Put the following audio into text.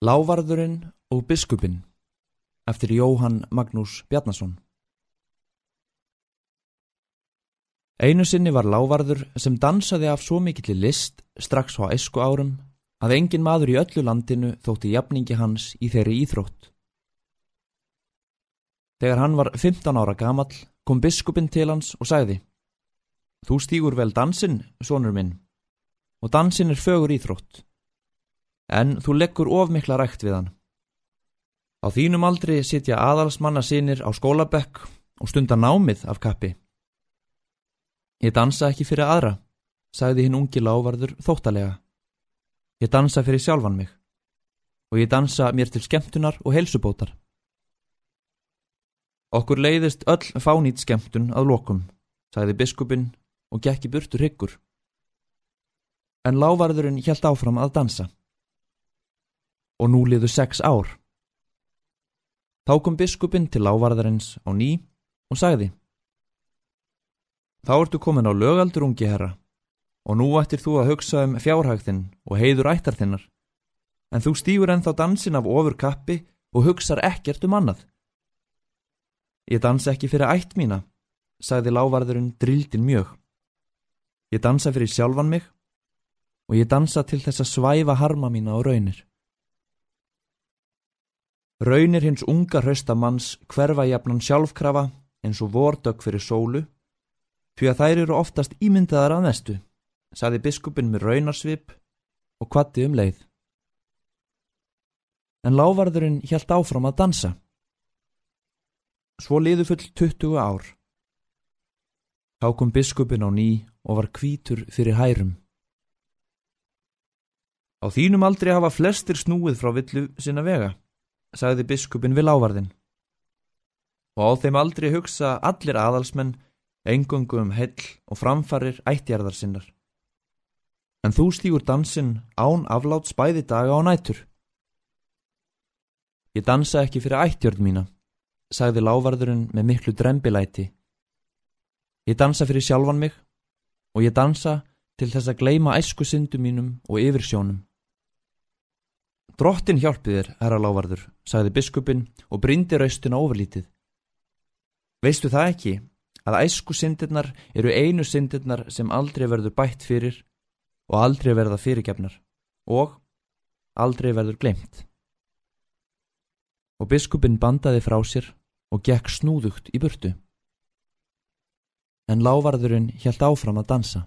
Lávarðurinn og biskupinn eftir Jóhann Magnús Bjarnason Einu sinni var lávarður sem dansaði af svo mikill list strax á esku árum að engin maður í öllu landinu þótti jafningi hans í þeirri íþrótt. Þegar hann var 15 ára gamall kom biskupinn til hans og sagði Þú stýgur vel dansinn, sonur minn, og dansinn er fögur íþrótt en þú leggur of mikla rækt við hann. Á þínum aldri sitja aðalsmanna sínir á skólabekk og stunda námið af kappi. Ég dansa ekki fyrir aðra, sagði hinn ungi lávarður þóttalega. Ég dansa fyrir sjálfan mig og ég dansa mér til skemmtunar og helsubótar. Okkur leiðist öll fánýtt skemmtun að lokum, sagði biskupin og gekk í burtur hyggur. En lávarðurinn hjælt áfram að dansa og nú liðu sex ár. Þá kom biskupin til lávarðarins á ný og sagði Þá ertu komin á lögaldur ungi herra og nú ættir þú að hugsa um fjárhægðinn og heiður ættarþinnar en þú stýfur ennþá dansin af ofur kappi og hugsar ekkert um annað. Ég dansa ekki fyrir ætt mína, sagði lávarðurinn drildin mjög. Ég dansa fyrir sjálfan mig og ég dansa til þess að svæfa harma mína á raunir. Raunir hins unga hraustamanns hverfa jafnan sjálfkrafa eins og vordögg fyrir sólu, því að þær eru oftast ímyndaðar að mestu, saði biskupin með raunarsvip og kvatti um leið. En lávarðurinn hjælt áfram að dansa. Svo liðu full 20 ár. Þá kom biskupin á ný og var kvítur fyrir hærum. Á þínum aldrei hafa flestir snúið frá villu sinna vega sagði biskupin við lávarðin. Og á þeim aldrei hugsa allir aðalsmenn engungu um hell og framfarir ættjarðar sinnar. En þú stýgur dansinn án aflátt spæði daga á nætur. Ég dansa ekki fyrir ættjörð mína, sagði lávarðurinn með miklu drembilæti. Ég dansa fyrir sjálfan mig og ég dansa til þess að gleima æsku syndu mínum og yfirsjónum. Drottin hjálpi þér, herra lávarður, sagði biskupin og brindi raustina ofurlítið. Veistu það ekki að æsku syndirnar eru einu syndirnar sem aldrei verður bætt fyrir og aldrei verða fyrirgefnar og aldrei verður glemt. Og biskupin bandaði frá sér og gekk snúðugt í burtu. En lávarðurinn hjælt áfram að dansa.